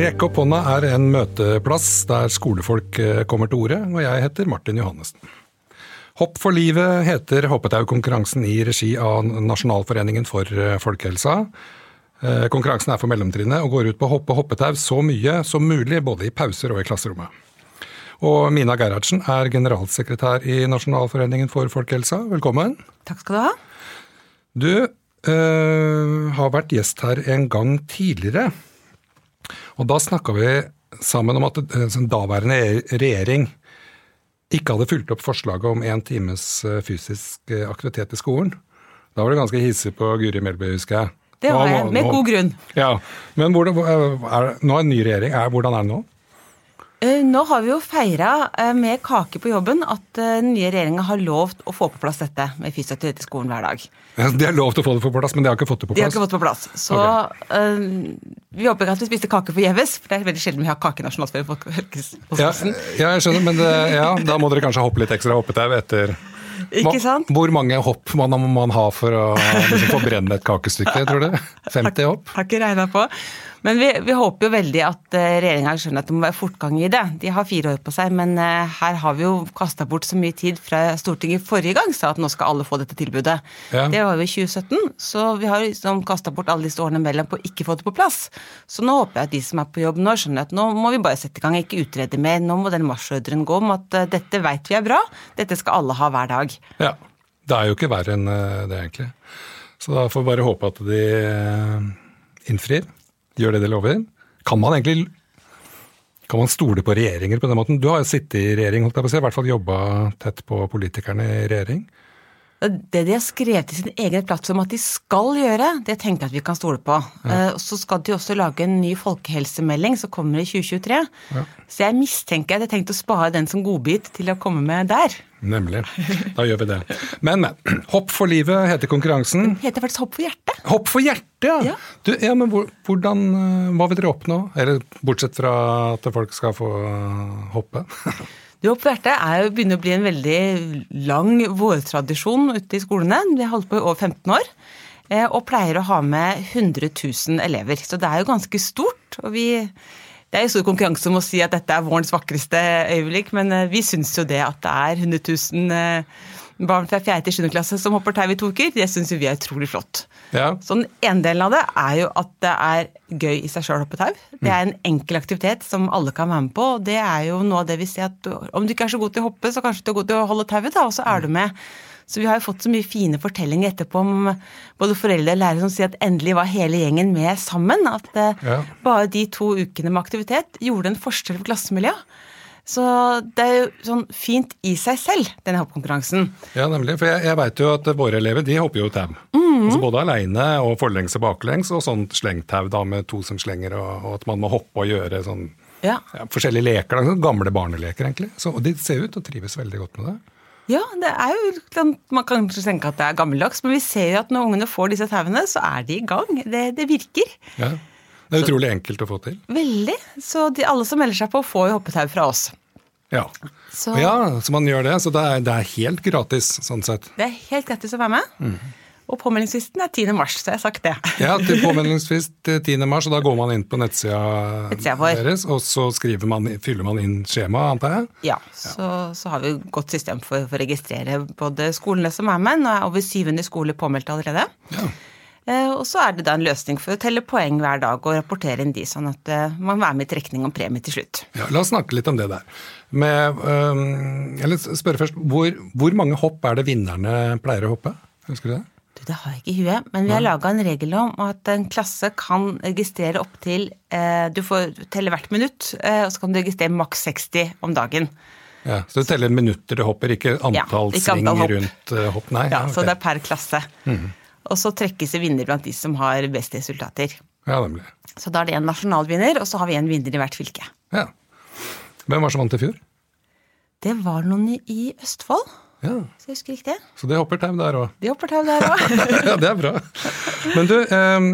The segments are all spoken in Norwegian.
Rekk opp hånda er en møteplass der skolefolk eh, kommer til orde, og jeg heter Martin Johannessen. Hopp for livet heter hoppetaukonkurransen i regi av Nasjonalforeningen for eh, folkehelsa. Eh, konkurransen er for mellomtrinnet og går ut på å hoppe hoppetau så mye som mulig, både i pauser og i klasserommet. Og Mina Gerhardsen er generalsekretær i Nasjonalforeningen for folkehelsa. Velkommen. Takk skal du ha. Du øh, har vært gjest her en gang tidligere. Og da snakka vi sammen om at en sånn daværende regjering ikke hadde fulgt opp forslaget om én times eh, fysisk eh, aktivitet i skolen. Da var du ganske hissig på Guri Melby, husker jeg. Det var jeg, med god grunn. Ja, Men hvordan, er, nå er det en ny regjering. Er, hvordan er det nå? Eh, nå har vi jo feira med kake på jobben at den nye regjeringa har lovt å få på plass dette med fysioterapi i skolen hver dag. De har lovt å få det på plass, men de har ikke fått det på plass? De har ikke fått det på plass. Så okay. uh, vi håper ikke at vi spiste kake forgjeves, for det er veldig sjelden vi har kake i Nasjonalfjellet. Ja, ja, jeg skjønner, men det, ja, da må dere kanskje hoppe litt ekstra hoppetau etter ikke sant? Hvor mange hopp må man ha for å liksom, få brenne et kakestykke, tror du? 50 hopp? Har ikke regna på. Men vi, vi, håper jo veldig at uh, regjeringa skjønner at det må være fortgang i det. De har fire år på seg, men uh, her har vi jo kasta bort så mye tid fra Stortinget forrige gang sa at nå skal alle få dette tilbudet. Ja. Det var jo i 2017, så vi har liksom kasta bort alle disse årene mellom på å ikke få det på plass. Så nå håper jeg at de som er på jobb nå, skjønner at nå må vi bare sette i gang, ikke utrede mer. Nå må den marsjordren gå om at uh, dette veit vi er bra, dette skal alle ha hver dag. Ja, det er jo ikke verre enn det, egentlig. Så da får vi bare håpe at de innfrir gjør det de lover? Kan man egentlig kan man stole på regjeringer på den måten? Du har jo sittet i regjering, holdt jeg på å si, i hvert fall jobba tett på politikerne i regjering. Det de har skrevet i sin egen plattform at de skal gjøre, det tenker jeg at vi kan stole på. Ja. Eh, så skal de også lage en ny folkehelsemelding som kommer i 2023. Ja. Så jeg mistenker at jeg har tenkt å spare den som godbit til å komme med der. Nemlig. Da gjør vi det. Men, men. Hopp for livet heter konkurransen. Den heter faktisk Hopp for hjertet. Hopp for hjertet, ja! ja. Du, ja men hvordan, eh, Hva vil dere oppnå? Eller bortsett fra at folk skal få hoppe? Er jo, begynner å bli en veldig lang vårtradisjon ute i skolene. Vi har holdt på i over 15 år. Eh, og pleier å ha med 100 000 elever. Så det er jo ganske stort. og vi det er jo stor konkurranse om å si at dette er vårens vakreste øyeblikk, men eh, vi syns jo det at det er 100 000 eh, barn fra 4. til 7. klasse som hopper tau i to uker, det syns vi er utrolig flott. Ja. Så den ene delen av det er jo at det er gøy i seg sjøl å hoppe tau. Det er en enkel aktivitet som alle kan være med på. og Det er jo noe av det vi ser at om du ikke er så god til å hoppe, så kanskje du er god til å holde tauet, da, og så er du med. Så vi har jo fått så mye fine fortellinger etterpå om både foreldre og lærere som sier at endelig var hele gjengen med sammen. At eh, ja. bare de to ukene med aktivitet gjorde en forskjell for klassemiljøet. Så det er jo sånn fint i seg selv, denne hoppkonkurransen. Ja, nemlig. For jeg, jeg veit jo at våre elever de hopper jo tau. Mm. Altså både aleine og forlengs og baklengs, og sånn slengtau da med to som slenger, og, og, at man må hoppe og gjøre sånn ja. Ja, forskjellige leker. Da, gamle barneleker, egentlig. Så, og de ser ut og trives veldig godt med det. Ja, det er jo, sånn, man kan kanskje tenke at det er gammeldags, men vi ser jo at når ungene får disse tauene, så er de i gang. Det, det virker. Ja. Det er utrolig enkelt å få til. Veldig. Så de, alle som melder seg på, får jo hoppetau fra oss. Ja. Så, ja, så man gjør det. Så det er, det er, helt gratis, sånn sett. Det er helt gratis å være med. Mm. Og påmeldingsfristen er 10. mars, så jeg har sagt det. ja, til påmeldingsfrist 10. mars, og da går man inn på nettsida deres, og så man, fyller man inn skjemaet, antar jeg? Ja, så, så har vi et godt system for, for, å registrere både skolene som er med. Nå er over 700 skoler påmeldt allerede. Ja. Eh, og så er det da en løsning for å telle poeng hver dag og rapportere inn de, sånn at eh, man er med i trekning om premie til slutt. Ja, La oss snakke litt om det der. Med, eller spørre først, hvor, hvor mange hopp er det vinnerne pleier å hoppe? Husker du det? Du, det har jeg ikke i huet, men vi har laga en regel om at en klasse kan registrere opptil eh, Du får telle hvert minutt, eh, og så kan du registrere maks 60 om dagen. Ja, Så du teller minutter du hopper, ikke antall ja, sving hopp. rundt hopp? Nei, ja, ja okay. Så det er per klasse. Mm. Og så trekkes det vinner blant de som har best resultater. Ja, nemlig. Så da er det en nasjonal vinner, og så har vi en vinner i hvert fylke. Ja. Hvem var som vant i fjor? Det var noen i Østfold. Ja. Så jeg husker riktig. Så det hopper tau der òg? De hopper tau der òg. ja, det er bra. Men du, eh,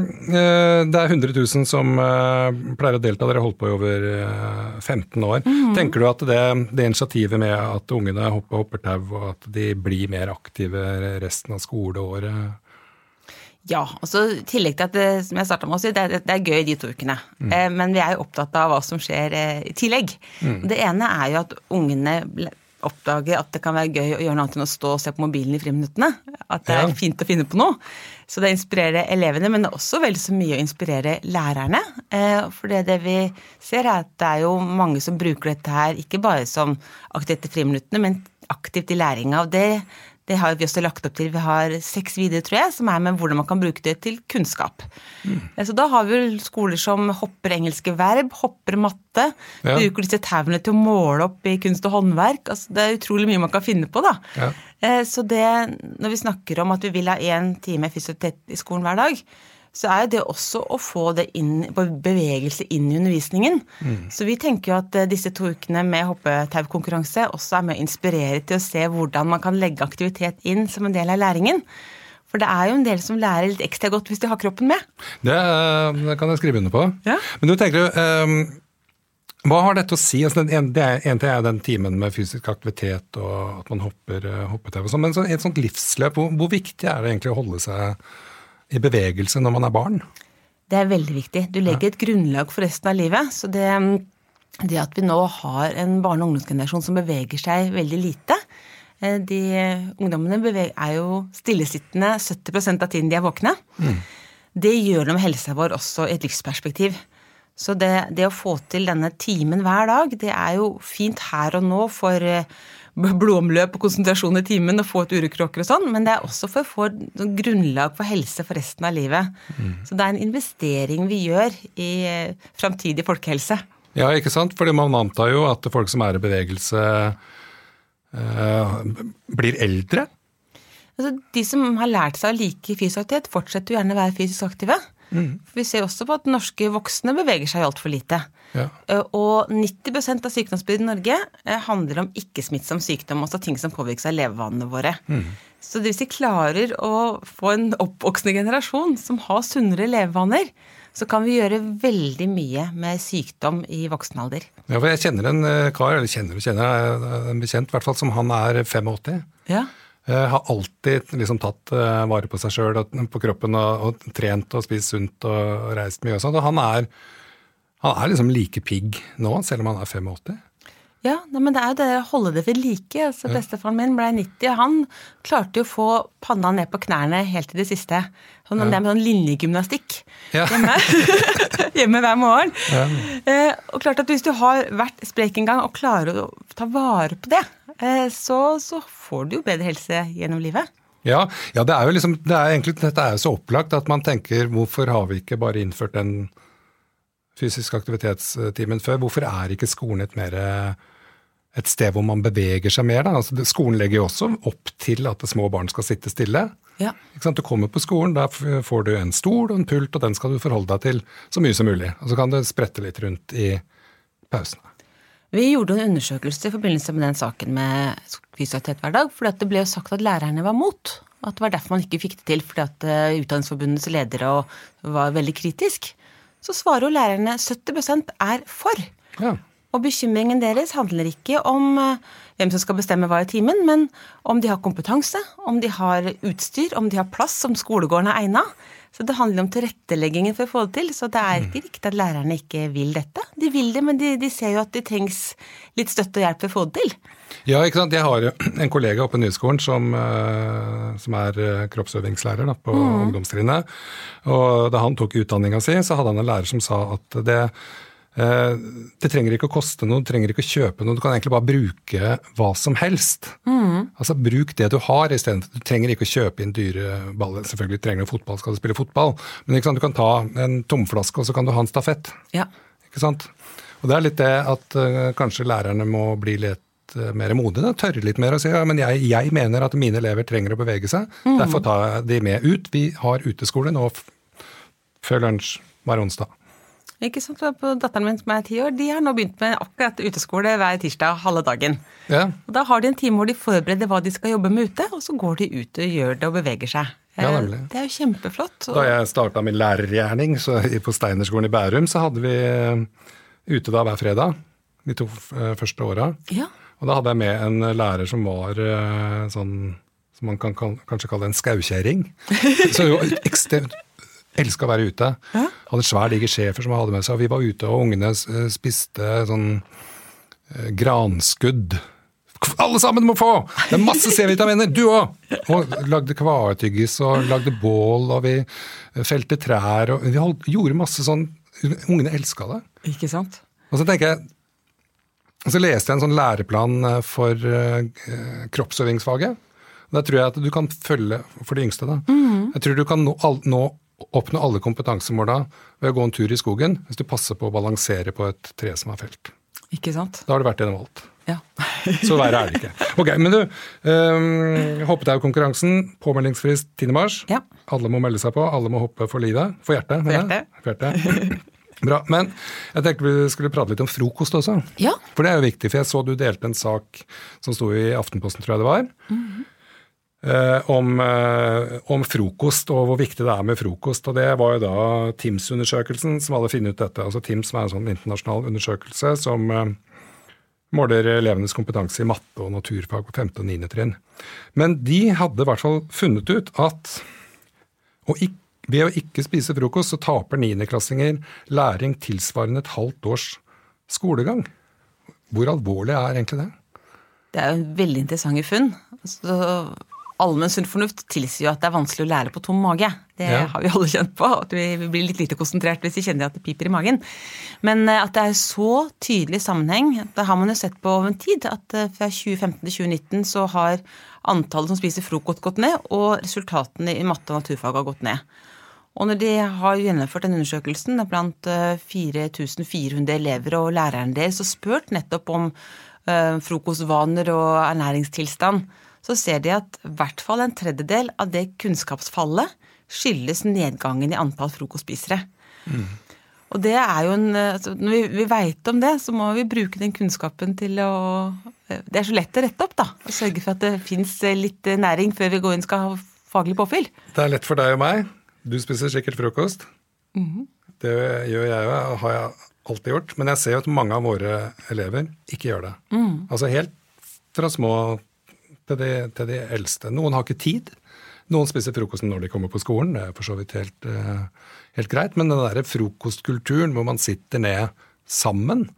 det er 100 000 som eh, pleier å delta. Dere har holdt på i over eh, 15 år. Mm. Tenker du at det, det, initiativet med at ungene hopper, hopper tau, og at de blir mer aktive resten av skoleåret Ja. og så I tillegg til at det, som jeg med å si, det, er- det er gøy de to ukene. Eh, men vi er jo opptatt av hva som skjer eh, i tillegg. Det ene er jo at ungene oppdager at det kan være gøy å gjøre noe annet enn å stå og se på mobilen i friminuttene. At det Ja. er fint å finne på noe. Så det inspirerer elevene, men det er også veldig så mye å inspirere lærerne. Eh, For det, det vi ser er at det er jo mange som bruker dette her ikke bare som aktivitet i friminuttene, men aktivt i læringa. Og det, det har vi også lagt opp til. Vi har seks videoer, tror jeg, som er med hvordan man kan bruke det til kunnskap. Mm. Så da har vi skoler som hopper engelske verb, hopper matte, Ja. bruker disse tauene til å måle opp i kunst og håndverk. Altså, det er utrolig mye man kan finne på, da. Ja. Eh, Så det, når vi snakker om at vi vil ha én time fysioterapi i skolen hver dag, så er jo det også å få det inn, bevegelse inn i undervisningen. Så vi tenker jo at eh, disse to ukene med hoppetaukonkurranse også er med å inspirere til å se hvordan man kan legge aktivitet inn som en del av læringen. For det er jo en del som lærer litt ekstra godt hvis de har kroppen med. Det, eh, det kan jeg skrive under på. Ja. Men du tenker, jo hva har dette å si? Altså, det er, en ting er den timen med fysisk aktivitet og at man hopper hoppetau sånn, men så, et sånt livsløp, hvor, hvor viktig er det egentlig å holde seg i bevegelse når man er barn? Det er veldig viktig. Du legger et grunnlag for resten av livet. Så det, det at vi nå har en barne- og ungdomsgenerasjon som beveger seg veldig lite eh, de Ungdommene beveger, er jo stillesittende 70% av tiden de er våkne. Det gjør noe med helsa vår også i et livsperspektiv. Så det, det å få til denne timen hver dag, det er jo fint her og nå for eh, blodomløp og konsentrasjon i timen og få ut urekråker og sånn, men det er også for å få sånn grunnlag for helse for resten av livet. Så det er en investering vi gjør i eh, framtidig folkehelse. Ja, ikke sant? Fordi man antar jo at folk som er i bevegelse eh, blir eldre. Altså, de som har lært seg å like fysisk aktivitet, fortsetter jo gjerne å være fysisk aktive. For Vi ser også på at norske voksne beveger seg altfor lite. Ja. Eh, Og 90% av sykdomsbyrden i Norge eh, handler om ikke-smittsom sykdom, altså ting som påvirkes av levevanene våre. Så hvis vi klarer å få en oppvoksende generasjon som har sunnere levevaner, så kan vi gjøre veldig mye med sykdom i voksen alder. Ja, for jeg kjenner en eh, kar, eller kjenner og kjenner, en bekjent i hvert fall, som han er 85. Ja. Eh, har alltid liksom tatt eh, vare på seg sjøl og på kroppen og, og trent og spist sunt og reist mye og sånn. Og han er, han er liksom like pigg nå, selv om han er 85. Ja, men det er jo det å holde det ved like. Altså, Bestefaren min ble 90, og han klarte jo å få panna ned på knærne helt til det siste. Sånn, Det er med sånn linjegymnastikk Ja. hjemme. hjemme hver morgen. Eh, og klart at hvis du har vært sprek en gang og klarer å ta vare på det, så, så får du jo bedre helse gjennom livet. Ja, ja det er jo liksom, det er egentlig, dette er jo så opplagt at man tenker hvorfor har vi ikke bare innført den fysisk aktivitetstimen før? Hvorfor er ikke skolen et mer et sted hvor man beveger seg mer? Da? Altså, skolen legger jo også opp til at små barn skal sitte stille. Ja. Ikke sant? Du kommer på skolen, da får du en stol og en pult, og den skal du forholde deg til så mye som mulig. Og så kan du sprette litt rundt i pausene. Vi gjorde en undersøkelse i forbindelse med den saken med fysioaktivitet hver dag, fordi det ble jo sagt at lærerne var mot. At det var derfor man ikke fikk det til, fordi at eh, Utdanningsforbundets ledere var veldig kritisk. Så svarer jo lærerne 70% er for. Ja. Og bekymringen deres handler ikke om eh, hvem som skal bestemme hva i timen, men om de har kompetanse, om de har utstyr, om de har plass, om skolegården er egna. Så det handler om tilretteleggingen for å få det til. Så det er ikke riktig at lærerne ikke vil dette. De vil det, men de, de ser jo at det trengs litt støtte og hjelp for å få det til. Ja, ikke sant. Jeg har en kollega oppe i Nyskolen som, eh, som er eh, kroppsøvingslærer da, på ungdomstrinnet. Og da han tok utdanninga si, så hadde han en lærer som sa at det, det trenger ikke å koste noe, du trenger ikke å kjøpe noe, du kan egentlig bare bruke hva som helst. Altså Bruk det du har istedenfor Du trenger ikke å kjøpe inn dyre baller. Selvfølgelig trenger du fotball, skal du spille fotball, men ikke sant? du kan ta en tomflaske og så kan du ha en stafett. Ja. Ikke sant? Og det er litt det at uh, kanskje lærerne må bli litt uh, mer modige, tørre litt mer og si ja, men jeg, jeg mener at mine elever trenger å bevege seg, derfor tar jeg de med ut. Vi har uteskole nå før lunsj hver onsdag. Ikke sant? På datteren min som er ti år, de har nå begynt med akkurat uteskole hver tirsdag halve dagen. Ja, Og Da har de en time hvor de forbereder hva de skal jobbe med ute, og så går de ut og gjør det og beveger seg. Ja, Eh. Det er jo kjempeflott. Da jeg starta min lærergjerning så i- på Steinerskolen i Bærum, så hadde vi eh, ute da hver fredag de to eh, første åra. Ja. Og da hadde jeg med en lærer som var sånn som man kan kanskje kalle en skaukjerring. Så hun var ekstremt elska å være ute. Ja. Hadde svær, diger schæfer som hadde med seg. og Vi var ute, og ungene eh, spiste sånn eh, granskudd. Alle sammen må få! Det er masse C-vitaminer! Du òg! Og lagde kvaetyggis og lagde bål, og vi felte trær. og Vi holdt, gjorde masse sånn Ungene elska det. Ikke sant? Og så tenker jeg og så leste jeg en sånn læreplan eh, for kroppsøvingsfaget. Der tror jeg at du kan følge, for de yngste, da. Mm. Jeg tror du kan nå, nå oppnå alle kompetansemåla ved å gå en tur i skogen, hvis du passer på å balansere på et tre som er felt. Ikke sant? Da har du vært gjennom alt. Ja. så verre er det ikke. Ok, Men du, um, hoppetaukonkurransen, påmeldingsfrist 10. mars. Ja. Alle må melde seg på, alle må hoppe for livet. For hjertet. For hjertet. For hjertet. Bra. Men jeg tenkte vi skulle prate litt om frokost også. Ja. For det er jo viktig, for jeg så du delte en sak som sto i Aftenposten, tror jeg det var. Mm -hmm. Eh, om, eh, om, frokost og hvor viktig det er med frokost. Og det var jo da TIMS-undersøkelsen som hadde funnet ut dette. Altså TIMS er en sånn internasjonal undersøkelse som eh, måler elevenes kompetanse i matte og naturfag på 5. og 9. trinn. Men de hadde i hvert fall funnet ut at ved å ikke spise frokost så taper niendeklassinger læring tilsvarende et halvt års skolegang. Hvor alvorlig er egentlig det? Det er jo veldig interessante funn. Så Allmenn sunn fornuft tilsier jo at det er vanskelig å lære på tom mage. Det ja. har vi alle kjent på. At vi blir litt lite konsentrert hvis vi kjenner at det piper i magen. Men eh, at det er så tydelig sammenheng, det har man jo sett på over en tid. At eh, fra 2015 til 2019 så har antallet som spiser frokost gått ned, og resultatene i matte og naturfag har gått ned. Og når de har gjennomført den undersøkelsen blant 4400 eh, elever og læreren deres og spurt nettopp om frokostvaner og ernæringstilstand, så ser de at i hvert fall en tredjedel av det kunnskapsfallet skyldes nedgangen i antall frokostspisere. Mm. Og det er jo en, altså, Når vi, vi veit om det, så må vi bruke den kunnskapen til å Det er så lett å rette opp, da. Og sørge for at det fins litt næring før vi går inn skal ha faglig påfyll. Det er lett for deg og meg. Du spiser sikkert frokost. Mm -hmm. Det gjør jeg jo, har jeg alltid gjort. Men jeg ser jo at mange av våre elever ikke gjør det. Mm. Altså helt fra små til de, til de, eldste. Noen har ikke tid. Noen spiser frokosten når de kommer på skolen, det er for så vidt helt, uh, helt greit. Men den derre frokostkulturen hvor man sitter ned sammen,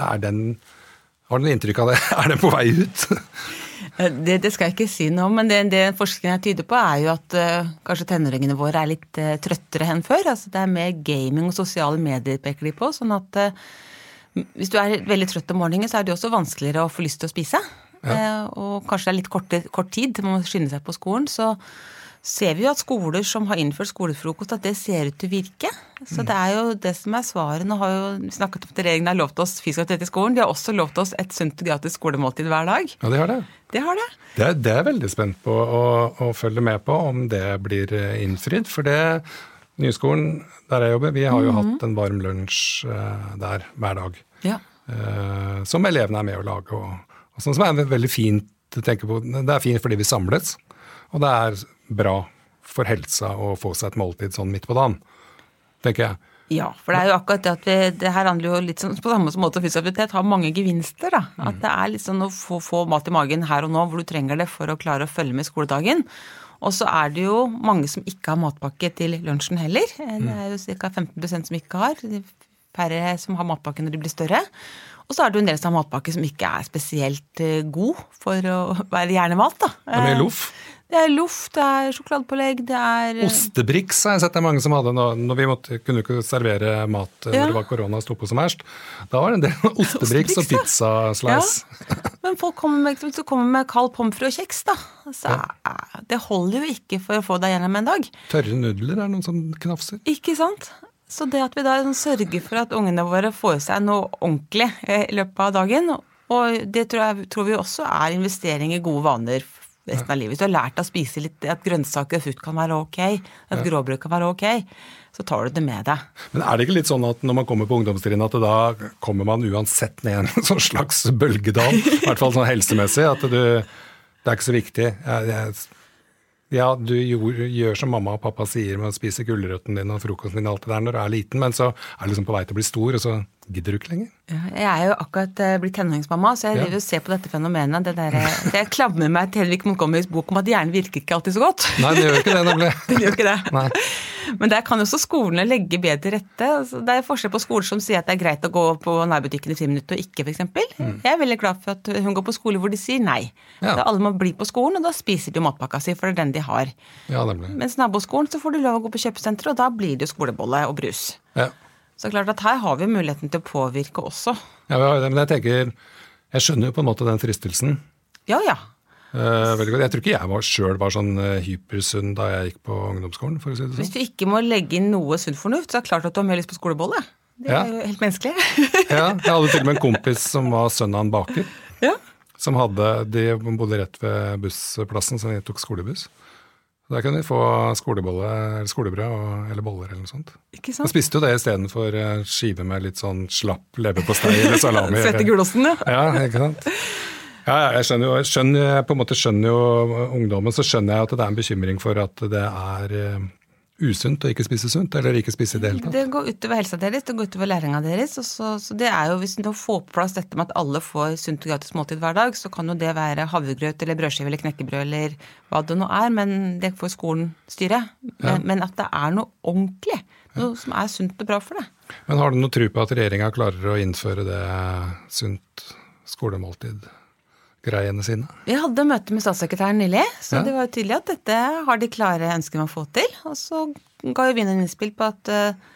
er den Har du inntrykk av det? Er den på vei ut? Det, det, skal jeg ikke si noe om, men det, det forskningen tyder på, er jo at uh, kanskje tenåringene våre er litt uh, trøttere enn før. Altså, det er mer gaming og sosiale medier peker de på. sånn at uh, hvis du er veldig trøtt om morgenen, så er det også vanskeligere å få lyst til å spise. Ja. og kanskje det er litt kort, kort tid, man må skynde seg på skolen. så ser vi jo at skoler som har innført skolefrokost, at det ser ut til å virke. Så det er jo det som er svaret. Nå har jo snakket om at regjeringen har lovt oss fysisk aktivitet i skolen. De har også lovt oss et sunt og gratis skolemåltid hver dag. Ja, de har det. Det har det. Det, er, det er veldig spent på å, å, følge med på om det blir eh, innfridd. For det Nyskolen, der jeg jobber, vi har jo mm -hmm. hatt en varm lunsj uh, der hver dag. Ja. Som elevene er med å lage. Og sånn som er veldig fint å tenke på. Det er fint fordi vi samles. Og det er bra for helsa å få seg et måltid sånn midt på dagen, tenker jeg. Ja, for det er jo akkurat det at vi, det her handler jo litt sånn på samme måte fysisk aktivitet har mange gevinster. da. At mm. det er litt sånn å få, få, mat i magen her og nå hvor du trenger det for å klare å følge med skoledagen. Og så er det jo mange som ikke har matpakke til lunsjen heller. Det mm. er jo ca. 15% som ikke har. Færre som har matpakke når de blir større. Og så er det jo en del matpakke som ikke er spesielt eh, god for å være hjernemat. da. Det er mye loff? Det er loff, det er sjokoladepålegg, det er eh, Ostebriks har jeg sett det er mange som hadde når, når vi måtte, kunne ikke servere mat eh, ja. når det var korona og sto på som verst. Da var det en del ostebriks og pizzaslice. Ja. Men folk kommer med, så kommer med kald pommes frites og kjeks, da. Så, ja. Det holder jo ikke for å få deg gjennom en dag. Tørre nudler er noen som knafser. Ikke sant. Så det at vi da liksom sørger for at ungene våre får seg noe ordentlig eh, i løpet av dagen, og det tror, jeg, tror vi også er investering i gode vaner resten av livet. Hvis du har lært å spise litt, at grønnsaker og frukt kan være ok, at gråbrød kan være ok, så tar du det med deg. Men er det ikke litt sånn at når man kommer på ungdomstrinnet, at da kommer man uansett ned en sånn slags bølgedal, i hvert fall sånn helsemessig, at du, det er ikke så viktig. Jeg, jeg, ja, du gjør, gjør, som mamma og pappa sier med å spise gulrøttene din og frokosten din og alt det der når du er liten, men så er du liksom på vei til å bli stor, og så gidder du ikke lenger. Ja, jeg er jo akkurat uh, blitt tenåringsmamma, så jeg ja. se på dette fenomenet. Det der, det jeg klamrer meg til Hedvig Montgomerys bok om at hjernen virker ikke alltid så godt. Nei, det gjør ikke det, nemlig. det gjør ikke det. Nei. Men der kan jo også skolene legge bedre til rette. Altså, det er forskjell på skoler som sier at det er greit å gå på nærbutikken i friminutt og ikke, f.eks. Mm. Jeg er veldig glad for at hun går på skole hvor de sier nei. Ja. Da alle må bli på skolen, og da spiser de matpakka si, for det er den de har. Ja, nemlig. Mens naboskolen så får du lov å gå på kjøpesenteret, og da blir det jo skolebolle og brus. Ja. Så klart at her har vi muligheten til å påvirke også. Ja, men jeg tenker Jeg skjønner jo på en måte den fristelsen. Ja, ja. Uh, jeg tror ikke jeg var, sjøl var sånn uh, hypersunn da jeg gikk på ungdomsskolen. for å si det sånn. Hvis du ikke må legge inn noe sunn fornuft, så er det klart at du har mer lyst på skolebolle. Det ja. er jo helt menneskelig. ja, Jeg hadde til og med en kompis som var sønn av en baker. Ja. Som hadde, De bodde rett ved bussplassen, så de tok skolebuss. Da kunne de få skolebolle, eller skolebrød og, eller boller eller noe sånt. Ikke sant? Man spiste jo det istedenfor eh, skive med litt sånn slapp leverpostei eller salami. Svette gulosten, ja. ja. Ikke sant. Ja, jeg skjønner jo, jeg skjønner, på en måte skjønner jo ungdommen, så skjønner jeg at det er en bekymring for at det er uh, usunt å ikke spise sunt, eller ikke spise i det hele tatt. Det går utover helsa deres, det går utover læringa deres. Så, så, det er jo, Hvis du får på plass dette med at alle får sunt og gratis måltid hver dag, så kan jo det være havregrøt eller brødskive eller knekkebrød eller hva det nå er, men det får skolen styre. Men, ja. men at det er noe ordentlig, noe ja. som er sunt og bra for deg. Men har du noe tro på at regjeringa klarer å innføre det sunt skolemåltid? Greiene sine? Vi hadde møte med statssekretæren nylig, så ja. det var jo tydelig at dette har de klare ønsker om å få til. Og så ga jo vi en innspill på at uh,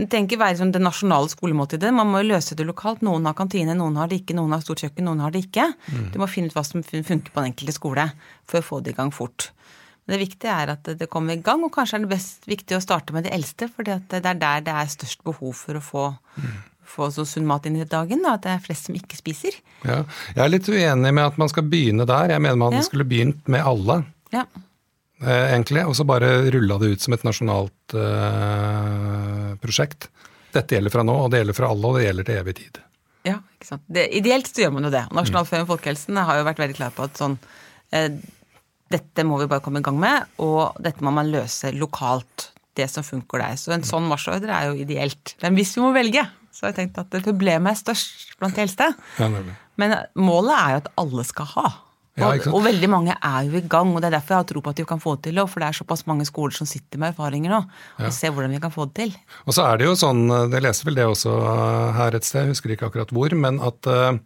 det trenger ikke være som det nasjonale skolemåltidet. Man må jo løse det lokalt. Noen har kantine, noen har det ikke, noen har stort kjøkken, noen har det ikke. Mm. Du må finne ut hva som funker på den enkelte skole for å få det i gang fort. Men det viktige er at det kommer i gang, og kanskje er det best viktig å starte med de eldste, for det er der det er størst behov for å få mm få så sunn mat inn i dagen, da, at det er flest som ikke spiser. Ja, jeg er litt uenig med at man skal begynne der. Jeg mener man ja. skulle begynt med alle. Ja. Eh, egentlig, Og så bare rulla det ut som et nasjonalt eh, prosjekt. Dette gjelder fra nå, og det gjelder fra alle, og det gjelder til evig tid. Ja, ikke sant. Det, ideelt så gjør man jo det. Nasjonalforeningen mm. folkehelsen har jo vært veldig klar på at sånn eh, Dette må vi bare komme i gang med, og dette må man løse lokalt. Det som funker der. Så en sånn marsjordre er jo ideelt. Men hvis vi må velge, så har jeg tenkt at problemet er størst blant de eldste. Ja, Men målet er jo at alle skal ha. Og, ja, og, veldig mange er jo i gang, og det er derfor jeg har tro på at vi kan få det til. For det er såpass mange skoler som sitter med erfaringer nå, og ja. ser hvordan vi kan få det til. Og så er det jo sånn, jeg leser vel det også her et sted, jeg husker ikke akkurat hvor, men at uh,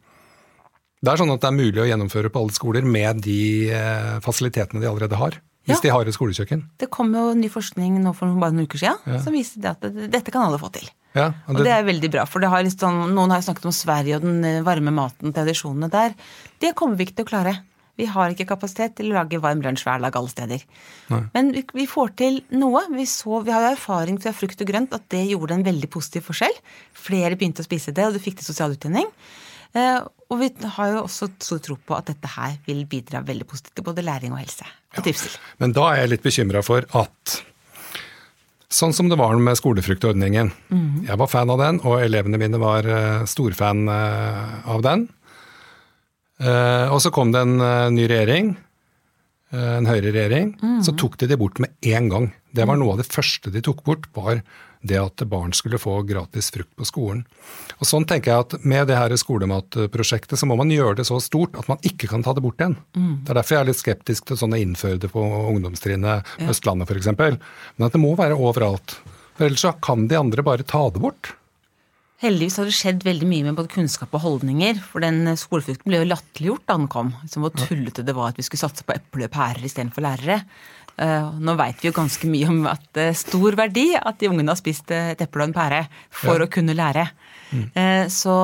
det er sånn at det er mulig å gjennomføre på alle skoler med de uh, fasilitetene de allerede har. Hvis ja. de har et skolekjøkken. Det kom jo ny forskning nå for bare noen uker siden som viste at dette kan alle få til. Ja, og, det, og, det, er veldig bra, for har sånn, noen har snakket om Sverige og den eh, varme maten, tradisjonene der. Det kommer vi ikke til å klare. Vi har ikke kapasitet til å lage varm lunsj hver dag alle steder. Nei. Men vi, vi, får til noe. Vi, så, vi har jo erfaring fra frukt og grønt at det gjorde en veldig positiv forskjell. Flere begynte å spise det, og du fikk til sosial utjevning. Eh, og vi har jo også stor tro på at dette her vil bidra veldig positivt til både læring og helse. Og ja. Men da er jeg litt bekymra for at Sånn som det var med skolefruktordningen. Mm. Jeg var fan av den, og elevene mine var uh, storfan uh, av den. Uh, og så kom det en ny regjering, en høyreregjering. Mm. Så tok de det bort med en gang. Det var noe av det første de tok bort, var det at barn skulle få gratis frukt på skolen. Og sånn tenker jeg at Med det her skolematprosjektet så må man gjøre det så stort at man ikke kan ta det bort igjen. Mm. Det er derfor jeg er litt skeptisk til sånne innføre det på ungdomstrinnet, ja. Østlandet f.eks. Men at det må være overalt. For ellers så kan de andre bare ta det bort. Heldigvis har det skjedd veldig mye med både kunnskap og holdninger. For den skolefrukten ble jo latterliggjort da den kom. Som hvor tullete det var at vi skulle satse på eple og pærer istedenfor lærere. Uh, nå veit vi jo ganske mye om at det er stor verdi at de ungene har spist et eple og en pære for ja. å kunne lære. Mm. Uh, så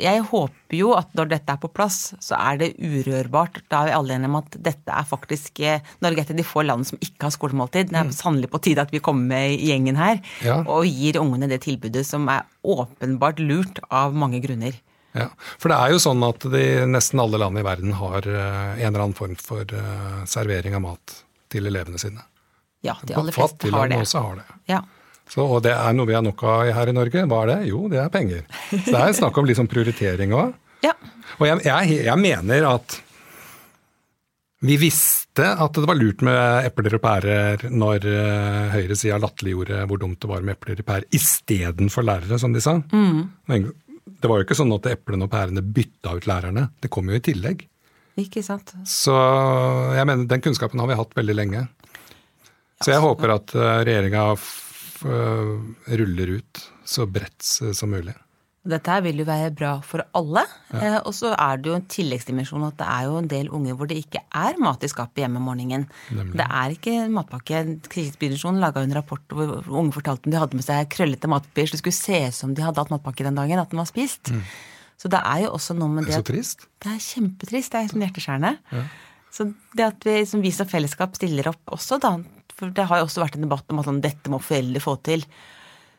jeg håper jo at når dette er på plass, så er det urørbart. Da er vi alle enige om at dette er faktisk uh, Norge er et av de få landene som ikke har skolemåltid. Det er mm. sannelig på tide at vi kommer med i gjengen her ja. og gir ungene det tilbudet som er åpenbart lurt av mange grunner. Ja, For det er jo sånn at de, nesten alle land i verden har en eller annen form for servering av mat til elevene sine. Ja, de aller fleste har det. også har det. Ja. Så, og det er noe vi har nok av her i Norge. Hva er det? Jo, det er penger. Så det er snakk om liksom prioritering òg. Ja. Og jeg, jeg, jeg, mener at vi visste at det var lurt med epler og pærer når uh, høyresida latterliggjorde hvor dumt det var med epler og pærer istedenfor lærere, som de sa. Mm. Det var jo ikke sånn at eplene og pærene bytta ut lærerne. Det kom jo i tillegg. Ikke sant. Så jeg mener, den kunnskapen har vi hatt veldig lenge. Så jeg håper at eh, regjeringa eh, ruller ut så bredt som mulig. Dette her vil jo være bra for alle. Ja. Eh, og så er det jo en tilleggsdimensjon at det er jo en del unge hvor det ikke er mat i skapet hjemme om morgenen. Nemlig. Det er ikke matpakke. Krisesbyrdsjonen laga en rapport hvor unge fortalte om de hadde med seg krøllete matpapir så det skulle se ut som de hadde hatt matpakke den dagen, at den var spist. Mm. Så det er jo også noe med det Det er så trist. Det er kjempetrist. Det er sånn hjerteskjærende. Ja. Så det at vi som vi som fellesskap stiller opp også, da, for det har jo også vært en debatt om at sånn, dette må foreldre få til.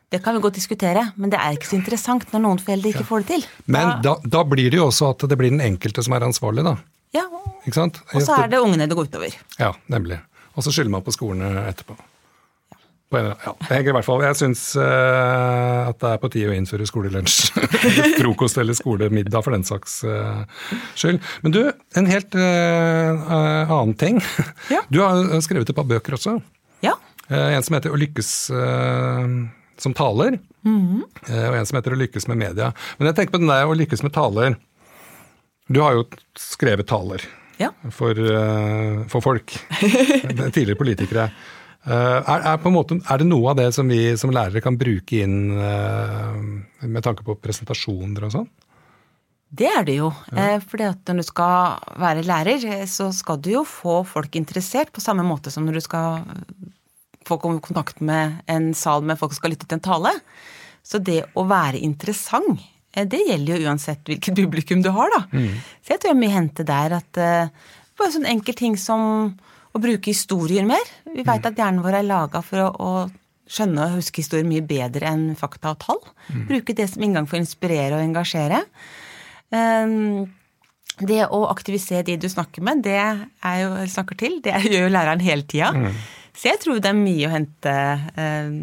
Det kan vi godt diskutere, men det er ikke så interessant når noen foreldre ikke ja. får det til. Men da, da, blir det jo også at det blir den enkelte som er ansvarlig, da. Ja, og så er det ungene det går utover. Ja, nemlig. Og så skylder man på skolene etterpå. En, ja, jeg, i hvert fall, jeg syns uh, at det er på tide å innføre skolelunsj. Frokost eller skolemiddag, for den saks uh, skyld. Men du, en helt uh, annen ting. Ja. Du har skrevet et par bøker også. Ja. en som heter 'Å lykkes som taler', mm -hmm. og en som heter 'Å lykkes med media'. Men jeg tenker på den der 'Å lykkes med taler'. Du har jo skrevet taler ja. for, for folk. Tidligere politikere. Eh, er, er, måte, er, det noe av det som vi som lærere kan bruke inn eh, med tanke på presentasjoner og sånn? Det er det jo. Ja. Eh, fordi at når du skal være lærer, så skal du jo få folk interessert på samme måte som når du skal få kontakt med en sal med folk som skal lytte til en tale. Så det å være interessant, det gjelder jo uansett hvilket publikum du har, da. Mm. Så jeg tror jeg mye hente der at bare sånn enkel ting som å bruke historier mer. Vi veit mm. at hjernen vår er laga for å, å, skjønne og huske historier mye bedre enn fakta og tall. Mm. Bruke det som inngang for å inspirere og engasjere. Um, det å aktivisere de du snakker med, det er jo, snakker til, det gjør jo læreren hele tida. Mm. Så jeg tror det er mye å hente um,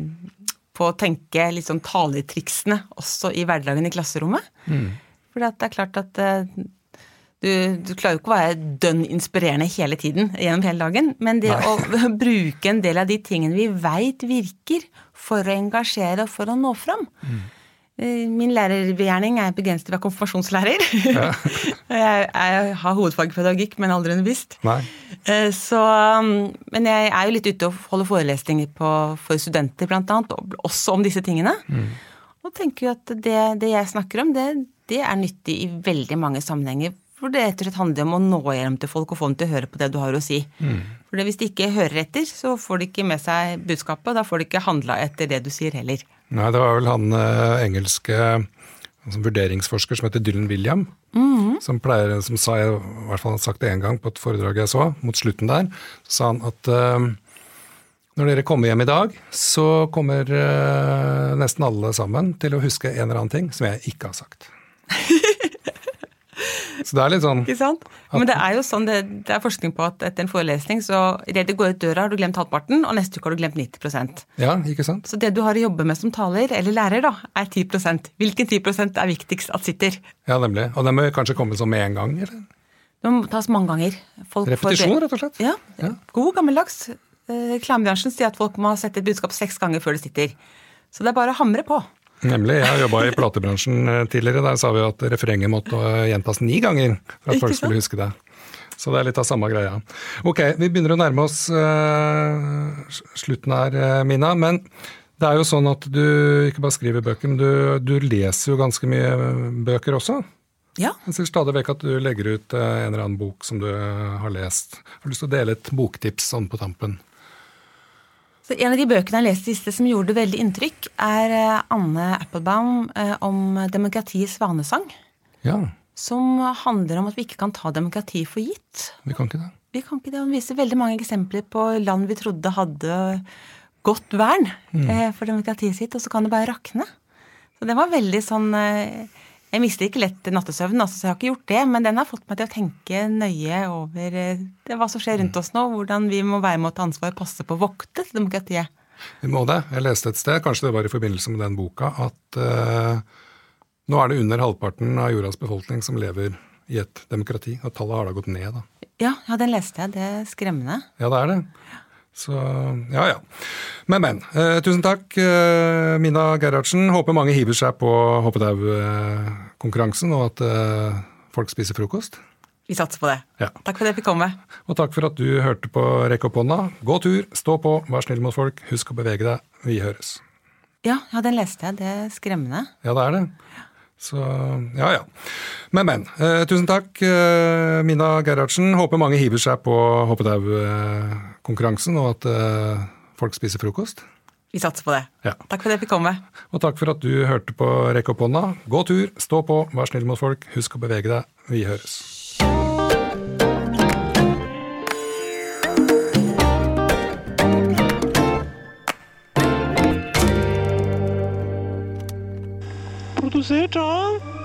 på å tenke litt sånn taletriksene også i hverdagen i klasserommet. Mm. For det er klart at uh, du, du, klarer jo ikke å være dønn inspirerende hele tiden gjennom hele dagen, men det Nei. å bruke en del av de tingene vi veit virker, for å engasjere og for å nå fram. Mm. Min lærergjerning er begrenset være konfirmasjonslærer. Ja. jeg, jeg, har hovedfagpedagogikk, men aldri undervist. Nei. Eh, så, men jeg er jo litt ute og holder forelesninger på, for studenter, blant annet, også om disse tingene. Mm. Og tenker jo at det, det jeg snakker om, det, det er nyttig i veldig mange sammenhenger for det rett og slett handler om å nå hjem til folk og få dem til å høre på det du har å si. Mm. For hvis de ikke hører etter, så får de ikke med seg budskapet, og da får de ikke handla etter det du sier heller. Nei, det var vel han eh, engelske altså, vurderingsforsker som heter Dylan William, mm. som, pleier, som sa, i hvert fall han sagt det én gang på et foredrag jeg så, mot slutten der, så sa han at eh, når dere kommer hjem i dag, så kommer eh, nesten alle sammen til å huske en eller annen ting som jeg ikke har sagt. Så det er litt sånn Ikke sant? Men det er jo sånn, det, det er forskning på at etter en forelesning, så idet du går ut døra, har du glemt halvparten, og neste uke har du glemt 90% Ja, ikke sant? Så det du har å jobbe med som taler, eller lærer, da, er 10% Hvilken 10% er viktigst at sitter? Ja, nemlig. Og den må kanskje komme sånn med en gang, eller? Det må tas mange ganger. Folk Repetisjon, rett og slett? Ja. ja. God gammeldags. Eh, reklamebransjen sier at folk må sette et budskap seks ganger før det sitter. Så det er bare å hamre på. Nemlig. Jeg har jobba i platebransjen eh, tidligere. Der sa vi at refrenget måtte eh, gjentas ni ganger for at folk skulle huske det. Så det er litt av samme greia. Ok, vi begynner å nærme oss uh, slutten her, Mina. Men det er jo sånn at du ikke bare skriver bøker, men du, du leser jo ganske mye bøker også. Ja. Jeg ser stadig vekk at du legger ut en eller annen bok som du har lest. Har du lyst til å dele et boktips sånn på tampen? Så en av de bøkene jeg leste siste som gjorde veldig inntrykk, er eh, Anne Applebaum eh, om demokratiets svanesang. Ja. Som handler om at vi ikke kan ta demokrati for gitt. Vi kan ikke det. Vi kan ikke det. Hun viser veldig mange eksempler på land vi trodde hadde godt vern mm. Eh, for demokratiet sitt, og så kan det bare rakne. Så det var veldig sånn jeg mister ikke lett nattesøvnen, altså, så jeg har ikke gjort det. Men den har fått meg til å tenke nøye over eh, det, hva som skjer rundt oss nå. Hvordan vi må være med å ta ansvar og passe på å vokte demokratiet. Vi må det. Jeg leste et sted, kanskje det var i forbindelse med den boka, at uh, nå er det under halvparten av jordas befolkning som lever i et demokrati. Og tallet har da gått ned, da. Ja, ja, den leste jeg. Det er skremmende. Ja, det er det. Så ja, ja. Men, men. Eh, tusen takk, eh, Mina Gerhardsen. Håper mange hiver seg på hoppetaukonkurransen, og at eh, folk spiser frokost. Vi satser på det. Ja. Takk for at jeg fikk komme. Og takk for at du hørte på Rekk opp hånda. Gå tur, stå på, vær snill mot folk, husk å bevege deg. Vi høres. Ja, ja, den leste jeg. Det er skremmende. Ja, det er det. Så ja, ja. Men, men. Eh, tusen takk, eh, Mina Gerhardsen. Håper mange hiver seg på hoppetaukonkurransen, og at eh, folk spiser frokost. Vi satser på det. Ja. Takk for at jeg fikk komme. Og takk for at du hørte på Rekk opp hånda. Gå tur, stå på, vær snill mot folk, husk å bevege deg. Vi høres. Produsert av